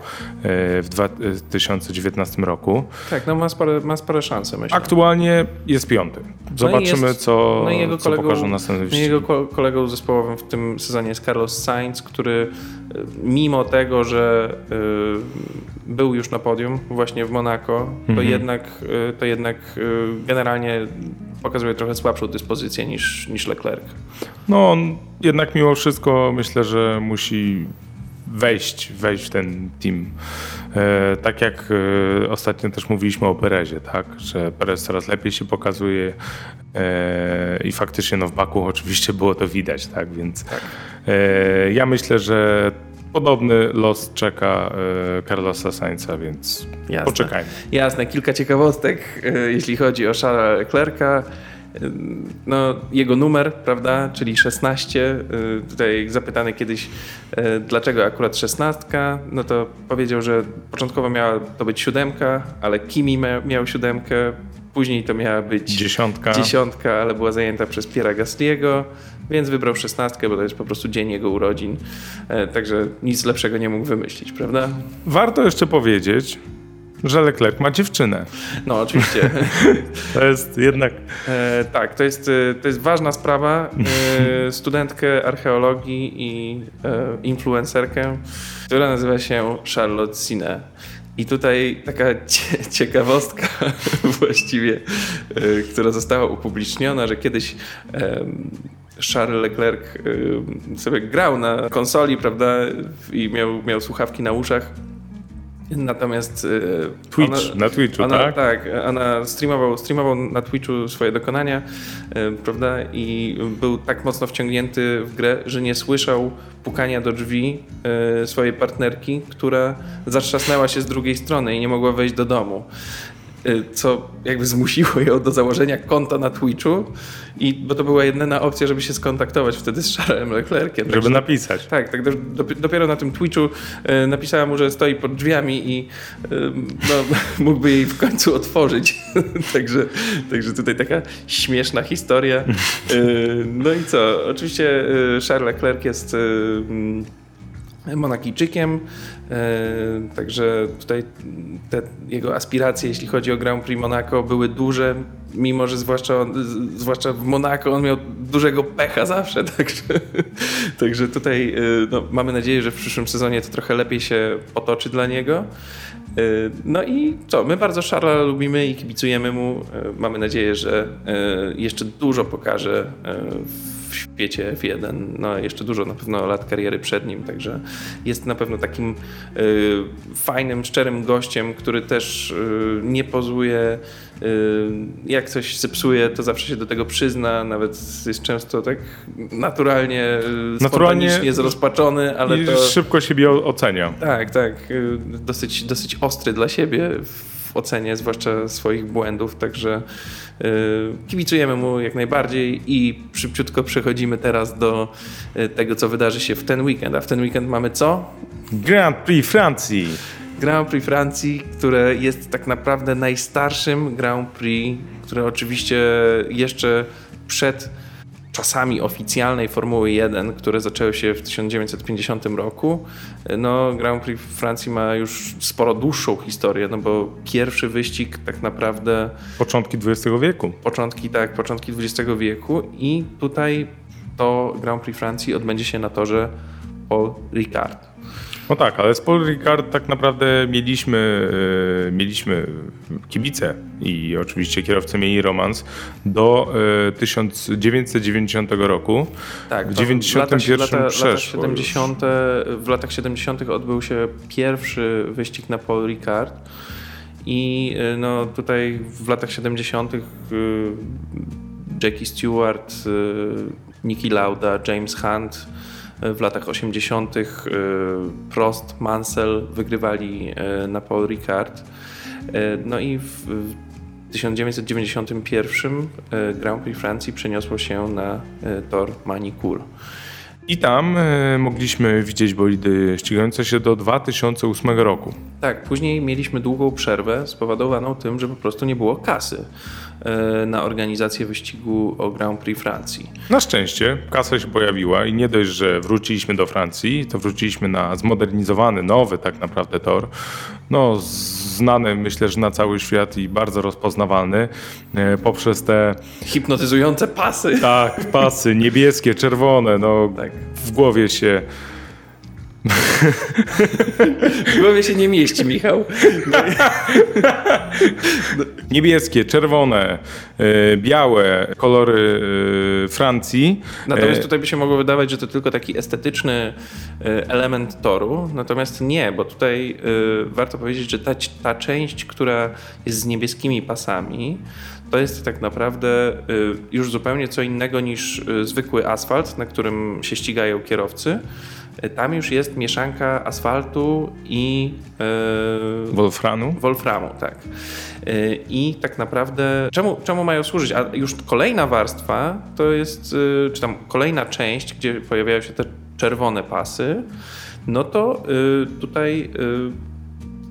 w 2019 roku. Tak, no ma spore, ma spore szanse, myślę. Aktualnie jest piąty. No Zobaczymy, no jest, co, no jego co kolegą, pokażą następne wyścigi. Jego kolegą zespołowym w tym sezonie jest Carlos Sainz, który y, mimo tego, że był już na podium właśnie w Monaco, to mhm. jednak, to jednak generalnie pokazuje trochę słabszą dyspozycję niż, niż Leclerc. No on jednak mimo wszystko myślę, że musi wejść, wejść w ten team. E, tak jak e, ostatnio też mówiliśmy o Perezie, tak? że Perez coraz lepiej się pokazuje e, i faktycznie no, w Baku oczywiście było to widać, tak? więc tak. E, ja myślę, że podobny los czeka e, Carlosa Sainza, więc Jasne. poczekajmy. Jasne, kilka ciekawostek, e, jeśli chodzi o Charlesa Leclerca. E, no, jego numer, prawda, czyli 16. Tutaj zapytany kiedyś, dlaczego akurat 16, no to powiedział, że początkowo miała to być siódemka, ale Kimi miał siódemkę, później to miała być dziesiątka, dziesiątka ale była zajęta przez Piera Gasliego więc wybrał szesnastkę, bo to jest po prostu dzień jego urodzin. E, także nic lepszego nie mógł wymyślić, prawda? Warto jeszcze powiedzieć, że Leclerc ma dziewczynę. No, oczywiście. to jest jednak. E, tak, to jest, e, to jest ważna sprawa. E, studentkę archeologii i e, influencerkę, która nazywa się Charlotte Cine. I tutaj taka ciekawostka właściwie, e, która została upubliczniona, że kiedyś Charles Leclerc y, sobie grał na konsoli, prawda, i miał, miał słuchawki na uszach. Natomiast y, Twitch, ona, na Twitchu, ona, tak? Tak, ona streamował, streamował na Twitchu swoje dokonania, y, prawda, i był tak mocno wciągnięty w grę, że nie słyszał pukania do drzwi swojej partnerki, która zatrzasnęła się z drugiej strony i nie mogła wejść do domu. Y, co jakby zmusiło ją do założenia konta na Twitchu, i, bo to była jedyna opcja, żeby się skontaktować wtedy z Charlesem Leclerciem. Żeby Także- napisać. tak, tak. do- Dopiero na tym Twitchu e, napisała mu, że stoi pod drzwiami i e, no, mógłby jej w końcu otworzyć. także, także tutaj taka śmieszna historia. E, no i co? Oczywiście Charles Leclerc jest mm, Monakijczykiem, e, także tutaj te jego aspiracje, jeśli chodzi o Grand Prix Monaco, były duże, mimo że zwłaszcza, zwłaszcza w Monako on miał dużego pecha zawsze, także, także tutaj e, no, mamy nadzieję, że w przyszłym sezonie to trochę lepiej się potoczy dla niego. E, No i co, my bardzo Charlesa lubimy i kibicujemy mu. Mamy nadzieję, że jeszcze dużo pokaże e, w świecie F1. No, jeszcze dużo na pewno lat kariery przed nim, także jest na pewno takim e, fajnym, szczerym gościem, który też e, nie pozuje. e, Jak coś zepsuje, to zawsze się do tego przyzna, nawet jest często tak naturalnie, e, Naturalnie spontanicznie zrozpaczony, ale I to... szybko siebie ocenia. Tak, tak. y, Dosyć, dosyć ostry dla siebie w ocenie, zwłaszcza swoich błędów, także y, kibicujemy mu jak najbardziej i szybciutko przechodzimy teraz do y, tego, co wydarzy się w ten weekend. A w ten weekend mamy co? Grand Prix Francji. Grand Prix Francji, które jest tak naprawdę najstarszym Grand Prix, które oczywiście jeszcze przed czasami oficjalnej Formuły 1, które zaczęły się w 1950 roku. No, Grand Prix Francji ma już sporo dłuższą historię, no bo pierwszy wyścig tak naprawdę Początki XX wieku. początki, tak, początki XX wieku i tutaj to Grand Prix Francji odbędzie się na torze Paul Ricard. No tak, ale z Paul Ricard tak naprawdę mieliśmy, e, mieliśmy kibice i oczywiście kierowcy mieli romans do e, 1990 roku. Tak, W to 91 lata, lata, przeszło lata 70, W latach 70. odbył się pierwszy wyścig na Paul Ricard i y, no, tutaj w latach 70. y, Jackie Stewart, y, Niki Lauda, James Hunt, w latach 80. y, Prost, Mansell wygrywali y, na Paul Ricard. No i w, w 1991 y, Grand Prix Francji przeniosło się na tor Manicourt. I tam e, mogliśmy widzieć bolidy ścigające się do 2008 roku. Tak, później mieliśmy długą przerwę spowodowaną tym, że po prostu nie było kasy e, na organizację wyścigu o Grand Prix Francji. Na szczęście kasa się pojawiła i nie dość, że wróciliśmy do Francji, to wróciliśmy na zmodernizowany, nowy tak naprawdę tor. No, znany myślę, że na cały świat i bardzo rozpoznawalny e, poprzez te Hipnotyzujące pasy. tak, pasy niebieskie, czerwone, no Tak. w głowie się W głowie się nie mieści, Michał. niebieskie, czerwone, e, białe kolory e, Francji. Natomiast E, tutaj by się mogło wydawać, że to tylko taki estetyczny element toru, natomiast nie, bo tutaj warto powiedzieć, że ta, ta część, która jest z niebieskimi pasami, to jest tak naprawdę e, już zupełnie co innego niż e, zwykły asfalt, na którym się ścigają kierowcy. E, Tam już jest mieszanka asfaltu i e, Wolfranu. Wolframu, tak. Y, I tak naprawdę, czemu, czemu mają służyć? A już kolejna warstwa to jest, y, czy tam kolejna część, gdzie pojawiają się te czerwone pasy, no to y, tutaj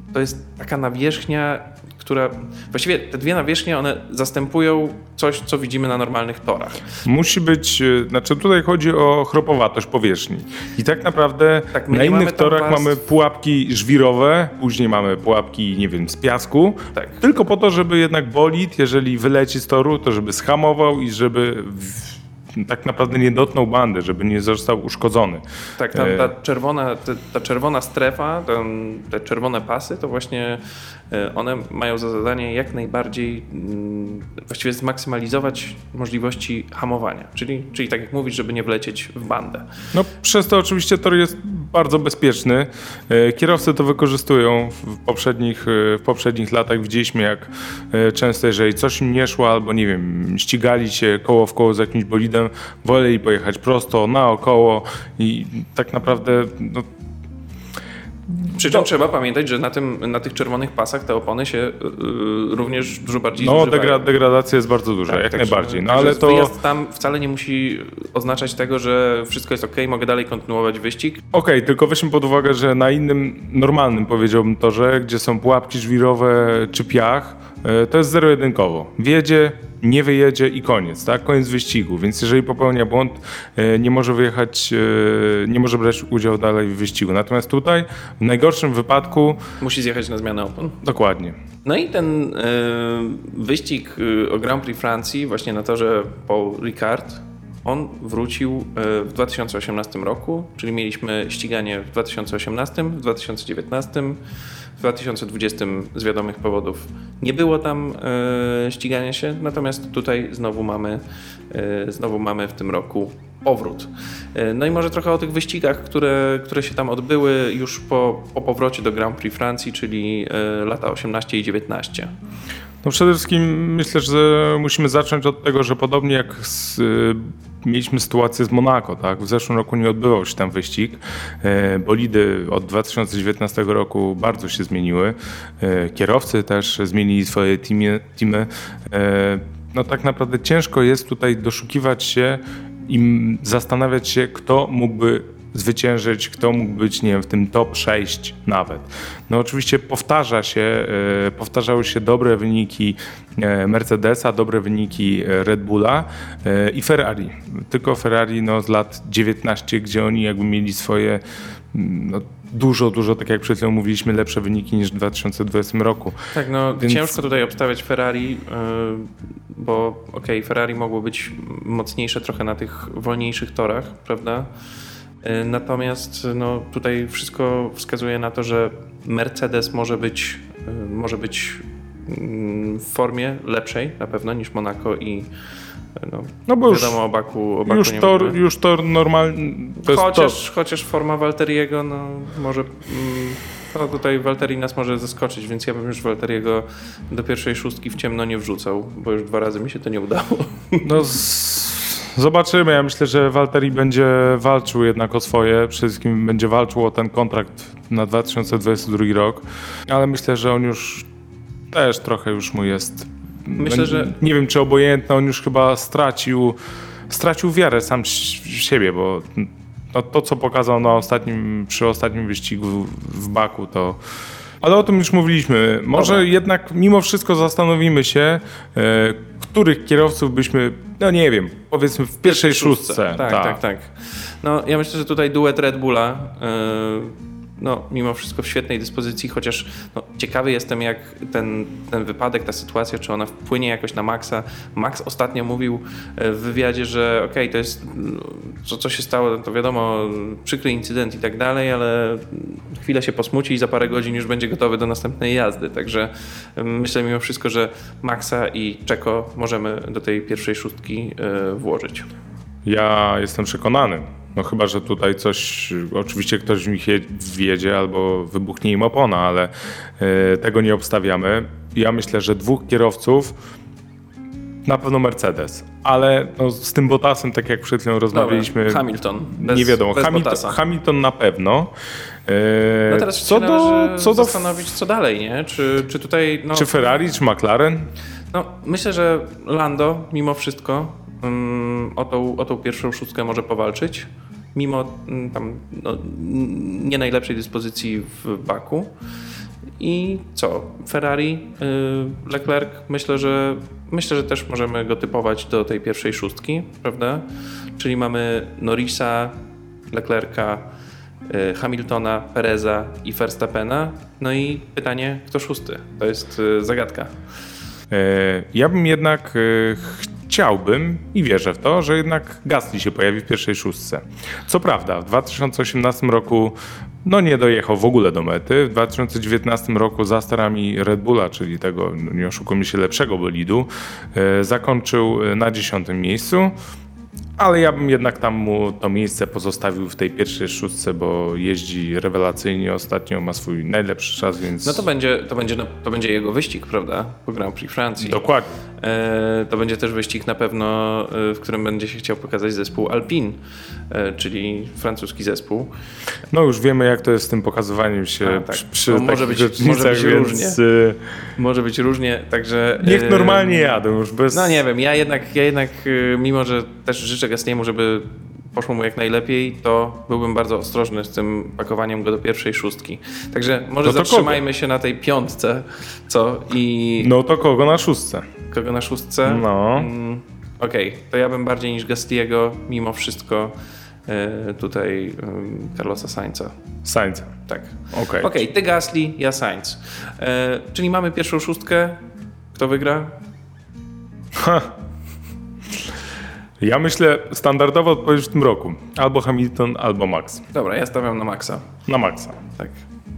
y, to jest taka nawierzchnia, która, właściwie te dwie nawierzchnie, one zastępują coś, co widzimy na normalnych torach. Musi być, e, znaczy tutaj chodzi o chropowatość powierzchni. I tak naprawdę Tak, na innych torach mamy pułapki żwirowe, później mamy pułapki, nie wiem, z piasku. Tak. Tylko po to, żeby jednak bolid, jeżeli wyleci z toru, to żeby schamował i żeby tak naprawdę nie dotknął bandy, żeby nie został uszkodzony. Tak, ta, ta czerwona, ta, ta czerwona strefa, ten, te czerwone pasy, to właśnie e, one mają za zadanie jak najbardziej mm, właściwie zmaksymalizować możliwości hamowania. Czyli, czyli tak jak mówisz, żeby nie wlecieć w bandę. No przez to oczywiście tor jest bardzo bezpieczny. E, kierowcy to wykorzystują w poprzednich, e, w poprzednich latach. Widzieliśmy jak często, jeżeli coś im nie szło albo nie wiem, ścigali się koło w koło z jakimś bolidem, woleli pojechać prosto, naokoło i tak naprawdę no, przy czym trzeba pamiętać, że na, tym, na tych czerwonych pasach te opony się yy, również dużo bardziej No, degra degradacja jest bardzo duża, tak, jak tak, najbardziej. No, ale to... Wyjazd tam wcale nie musi oznaczać tego, że wszystko jest ok, mogę dalej kontynuować wyścig. Okej, okay, tylko weźmy pod uwagę, że na innym, normalnym powiedziałbym torze, gdzie są pułapki żwirowe czy piach, to jest zero-jedynkowo. Wiedzie, nie wyjedzie i koniec, tak? Koniec wyścigu. Więc jeżeli popełnia błąd, e, nie może wyjechać, e, nie może brać udziału dalej w wyścigu. Natomiast tutaj w najgorszym wypadku. Musi zjechać na zmianę opon. Dokładnie. No i ten e, wyścig o Grand Prix Francji, właśnie na torze Paul Ricard, on wrócił w 2018 roku, czyli mieliśmy ściganie w 2018, w 2019 w 2020 z wiadomych powodów nie było tam e, ścigania się, natomiast tutaj znowu mamy, e, znowu mamy w tym roku powrót. E, no i może trochę o tych wyścigach, które, które się tam odbyły już po, po powrocie do Grand Prix Francji, czyli lata 18 i 19. No przede wszystkim myślę, że musimy zacząć od tego, że podobnie jak z, mieliśmy sytuację z Monako, tak? W zeszłym roku nie odbywał się tam wyścig. E, bolidy od 2019 roku bardzo się zmieniły. E, kierowcy też zmienili swoje teamy. teamy. E, no tak naprawdę ciężko jest tutaj doszukiwać się i zastanawiać się, kto mógłby zwyciężyć, kto mógł być, nie wiem, w tym top 6 nawet. No oczywiście powtarza się, e, powtarzały się dobre wyniki e, Mercedesa, dobre wyniki e, Red Bulla i Ferrari. Tylko Ferrari no, z lat 19, gdzie oni jakby mieli swoje mm, no, dużo, dużo, tak jak przed chwilą mówiliśmy, lepsze wyniki niż w 2020 roku. Tak, no Więc... ciężko tutaj obstawiać Ferrari, bo okej, okay, Ferrari mogło być mocniejsze trochę na tych wolniejszych torach, prawda? E, natomiast no, tutaj wszystko wskazuje na to, że Mercedes może być, e, może być mm, w formie lepszej na pewno niż Monaco i e, no, no bo wiadomo, o Baku, o Baku już, tor, już tor normalnie. Chociaż, chociaż forma Walteriego, no może. Mm, to tutaj Walteri nas może zaskoczyć, więc ja bym już Walteriego do pierwszej szóstki w ciemno nie wrzucał, bo już dwa razy mi się to nie udało. No z Zobaczymy. Ja myślę, że Walteri będzie walczył jednak o swoje. Przede wszystkim będzie walczył o ten kontrakt na 2022 rok. Ale myślę, że on już też trochę już mu jest. Myślę, że. Nie wiem, czy obojętny, on już chyba stracił, stracił wiarę sam w siebie, bo no, to, co pokazał na ostatnim, przy ostatnim wyścigu w Baku, to. Ale o tym już mówiliśmy. Może Dobra. jednak mimo wszystko zastanowimy się, e, których kierowców byśmy, no nie wiem, powiedzmy w pierwszej szóstce. Tak, tak, tak, tak. No ja myślę, że tutaj duet Red Bulla yy no, mimo wszystko w świetnej dyspozycji, chociaż no, ciekawy jestem, jak ten, ten wypadek, ta sytuacja, czy ona wpłynie jakoś na Maxa. Max ostatnio mówił e, w wywiadzie, że okej, okay, to jest, co, co się stało, to wiadomo, przykry incydent i tak dalej, ale chwilę się posmuci i za parę godzin już będzie gotowy do następnej jazdy. Także myślę mimo wszystko, że Maxa i Czeko możemy do tej pierwszej szóstki e, włożyć. Ja jestem przekonany, no chyba, że tutaj coś, oczywiście ktoś w nich wjedzie albo wybuchnie im opona, ale y, tego nie obstawiamy. Ja myślę, że dwóch kierowców na pewno Mercedes, ale no, z tym Bottasem, tak jak przed chwilą rozmawialiśmy. Dobra. Hamilton. Bez, nie wiadomo. Bez Hamilton, Hamilton na pewno. E, no teraz co do, co do zastanowić, co dalej, nie? Czy, czy tutaj. No, czy Ferrari, czy McLaren? No, myślę, że Lando mimo wszystko um, o, tą, o tą pierwszą szóstkę może powalczyć mimo mm, tam no, nie najlepszej dyspozycji w Baku. I co? Ferrari, y, Leclerc, myślę, że myślę, że też możemy go typować do tej pierwszej szóstki, prawda? Czyli mamy Norrisa, Leclerca, y, Hamiltona, Pereza i Verstappena. No i pytanie, kto szósty? To jest y, zagadka. E, ja bym jednak chciałbym i wierzę w to, że jednak Gasly się pojawi w pierwszej szóstce. Co prawda, w 2018 roku no nie dojechał w ogóle do mety. W 2019 roku za starami Red Bulla, czyli tego, nie oszukujmy się, lepszego bolidu, e, zakończył e, na dziesiątym miejscu. Ale ja bym jednak tam mu to miejsce pozostawił w tej pierwszej szóstce, bo jeździ rewelacyjnie ostatnio, ma swój najlepszy czas, więc... No to będzie, to będzie, to będzie jego wyścig, prawda? Po Grand Prix Francji. Dokładnie. E, to będzie też wyścig na pewno, e, w którym będzie się chciał pokazać zespół Alpine, e, czyli francuski zespół. No już wiemy, jak to jest z tym pokazywaniem się A, tak. przy, przy No, może być- może być więc różnie. y, Może być różnie, także... niech normalnie jadą już bez... No nie wiem, ja jednak, ja jednak e, mimo że też życzę Gasniemu, żeby poszło mu jak najlepiej, to byłbym bardzo ostrożny z tym pakowaniem go do pierwszej szóstki. Także może No zatrzymajmy się na tej piątce, co? I No to kogo na szóstce? kogo na szóstce? No. Mm, Okej, to ja bym bardziej niż Gastiego mimo wszystko e, tutaj e, Carlosa Sainza. Sainz. Tak. Okej. Okej, ty Gasly, ja Sainz. E, czyli mamy pierwszą szóstkę. Kto wygra? Ja myślę standardowo odpowiedź w tym roku. Albo Hamilton, albo Max. Dobra, ja stawiam na Maxa. Na Maxa. Tak.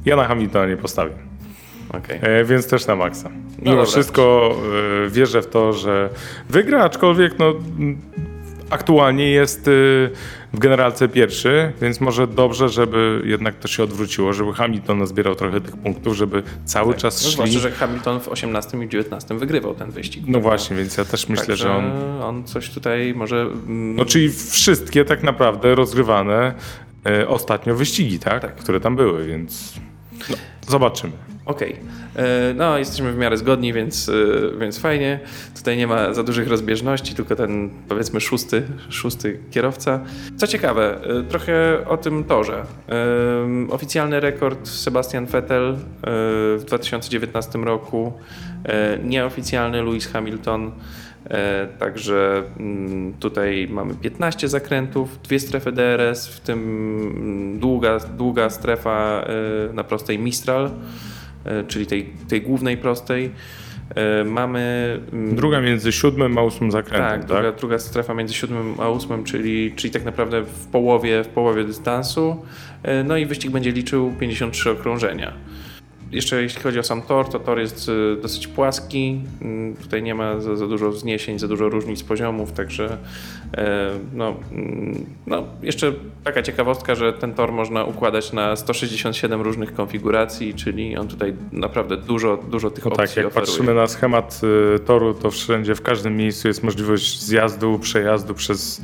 Ja na Hamiltona nie postawię. Okej. E, więc też na Maxa. Mimo dobra. wszystko e, wierzę w to, że wygra, aczkolwiek no, aktualnie jest y, w generalce pierwszy, więc może dobrze, żeby jednak to się odwróciło, żeby Hamilton zbierał trochę tych punktów, żeby cały czas No, szli. zwłaszcza, że Hamilton w 18 i 19 wygrywał ten wyścig. No właśnie, więc ja też myślę, Także że on... on coś tutaj może... mm, No czyli wszystkie tak naprawdę rozgrywane e, ostatnio wyścigi, tak? Tak. Które tam były, więc no, zobaczymy. Okej. E, No, jesteśmy w miarę zgodni, więc, e, więc fajnie. Tutaj nie ma za dużych rozbieżności, tylko ten powiedzmy szósty, szósty kierowca. Co ciekawe, e, trochę o tym torze. Oficjalny rekord Sebastian Vettel w 2019 roku, nieoficjalny Lewis Hamilton. Także mm, tutaj mamy 15 zakrętów, dwie strefy DRS, w tym mm, długa, długa strefa na prostej Mistral, czyli tej, tej głównej prostej. E, Mamy. mm, Druga między siódmym a ósmym tak, zakrętem, tak? druga, druga strefa między siódmym a ósmym, czyli, czyli tak naprawdę w połowie, w połowie dystansu. E, No i wyścig będzie liczył 53 okrążenia. Jeszcze jeśli chodzi o sam tor, to tor jest e, dosyć płaski. Mm, Tutaj nie ma za, za dużo wzniesień, za dużo różnic poziomów, także e, no, mm, no, jeszcze taka ciekawostka, że ten tor można układać na 167 różnych konfiguracji, czyli on tutaj naprawdę dużo, dużo tych No opcji tak, jak oferuje. patrzymy na schemat y, toru, to wszędzie, w każdym miejscu jest możliwość zjazdu, przejazdu przez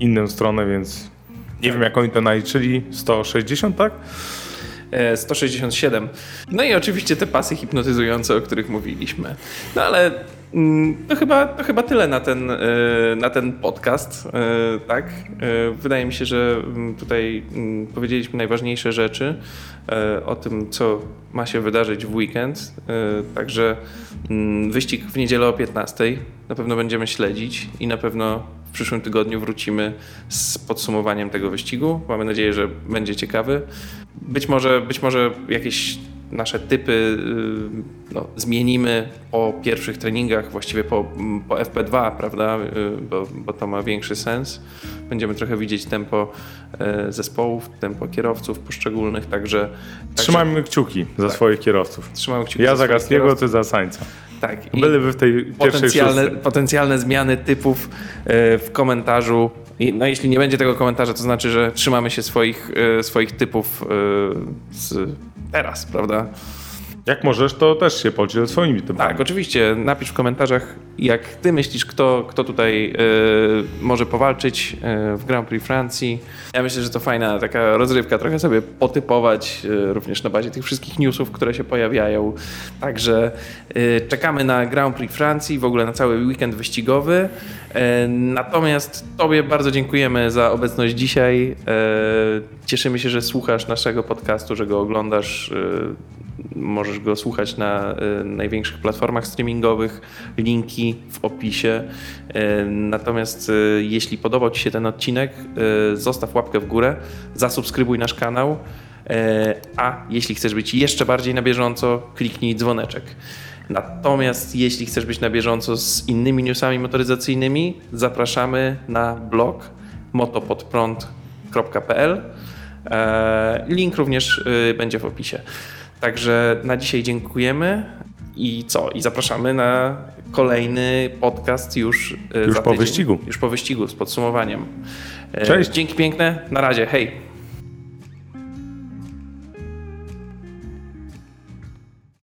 inną stronę, więc nie wiem jak oni to naliczyli. 160, tak? E, 167. No i oczywiście te pasy hipnotyzujące, o których mówiliśmy. No ale mm, to chyba, to chyba tyle na ten, e, na ten podcast. e, Tak? E, Wydaje mi się, że mm, tutaj mm, powiedzieliśmy najważniejsze rzeczy e, o tym, co ma się wydarzyć w weekend. E, Także wyścig w niedzielę o 15 na pewno będziemy śledzić i na pewno przyszłym tygodniu wrócimy z podsumowaniem tego wyścigu. Mamy nadzieję, że będzie ciekawy. Być może, być może jakieś nasze typy y, no, zmienimy po pierwszych treningach, właściwie po, po FP2, prawda? Y, Bo, bo to ma większy sens. Będziemy trochę widzieć tempo e, zespołów, tempo kierowców poszczególnych, także. także Trzymajmy kciuki za swoich kierowców. trzymamy kciuki Ja za za kierowców. ty za Sańca. Tak. i- w tej potencjalne, potencjalne zmiany typów e, w komentarzu. I, no jeśli nie będzie tego komentarza, to znaczy, że trzymamy się swoich, e, swoich typów e, teraz, prawda? Jak możesz, to też się podziel swoimi typami. Tak, oczywiście. Napisz w komentarzach, jak ty myślisz, kto, kto tutaj e, może powalczyć e, w Grand Prix Francji. Ja myślę, że to fajna taka rozrywka, trochę sobie potypować, e, również na bazie tych wszystkich newsów, które się pojawiają. Także e, czekamy na Grand Prix Francji, w ogóle na cały weekend wyścigowy. E, natomiast tobie bardzo dziękujemy za obecność dzisiaj. E, cieszymy się, że słuchasz naszego podcastu, że go oglądasz. Możesz go słuchać na y, największych platformach streamingowych, linki w opisie. Y, natomiast y, jeśli podobał Ci się ten odcinek, zostaw łapkę w górę, zasubskrybuj nasz kanał, a jeśli chcesz być jeszcze bardziej na bieżąco, kliknij dzwoneczek. Natomiast jeśli chcesz być na bieżąco z innymi newsami motoryzacyjnymi, zapraszamy na blog motopodprąd.pl. E, Link również będzie w opisie. Także na dzisiaj dziękujemy i co? I zapraszamy na kolejny podcast już, y, Już po tydzień. wyścigu. Już po wyścigu z podsumowaniem. E, Cześć. Dzięki piękne, na razie, hej.